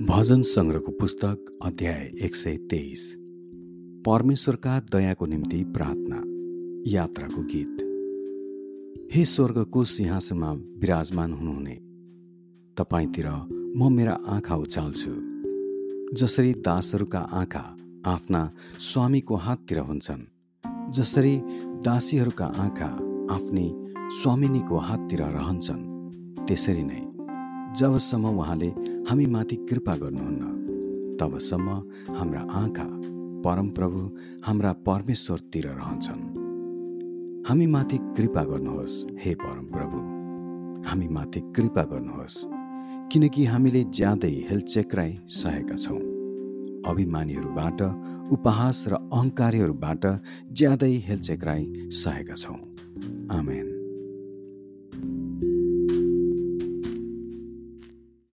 भजन सङ्ग्रहको पुस्तक अध्याय एक सय तेइस। परमेश्वरका दयाको निम्ति प्रार्थना यात्राको गीत। हे स्वर्गको सिंहासनमा विराजमान हुनुहुने तपाईँतिर म मेरा आँखा उचाल्छु। जसरी दासहरूका आँखा आफ्ना स्वामीको हाततिर हुन्छन् जसरी दासीहरूका आँखा आफ्नी स्वामिनीको हाततिर रहन्छन् त्यसरी नै जबसम्म उहाँले हामीमाथि कृपा गर्नुहुन्न तबसम्म हाम्रा आँखा परमप्रभु हाम्रा परमेश्वरतिर रहन्छन्। हामीमाथि कृपा गर्नुहोस् हे परमप्रभु। हामीमाथि कृपा गर्नुहोस् किनकि हामीले ज्यादै हेलचेक्राइ सहेका छौँ। अभिमानीहरूबाट उपहास र अहङ्कारीहरूबाट ज्यादै हेलचेक्राइ सहेका छौँ। आमेन।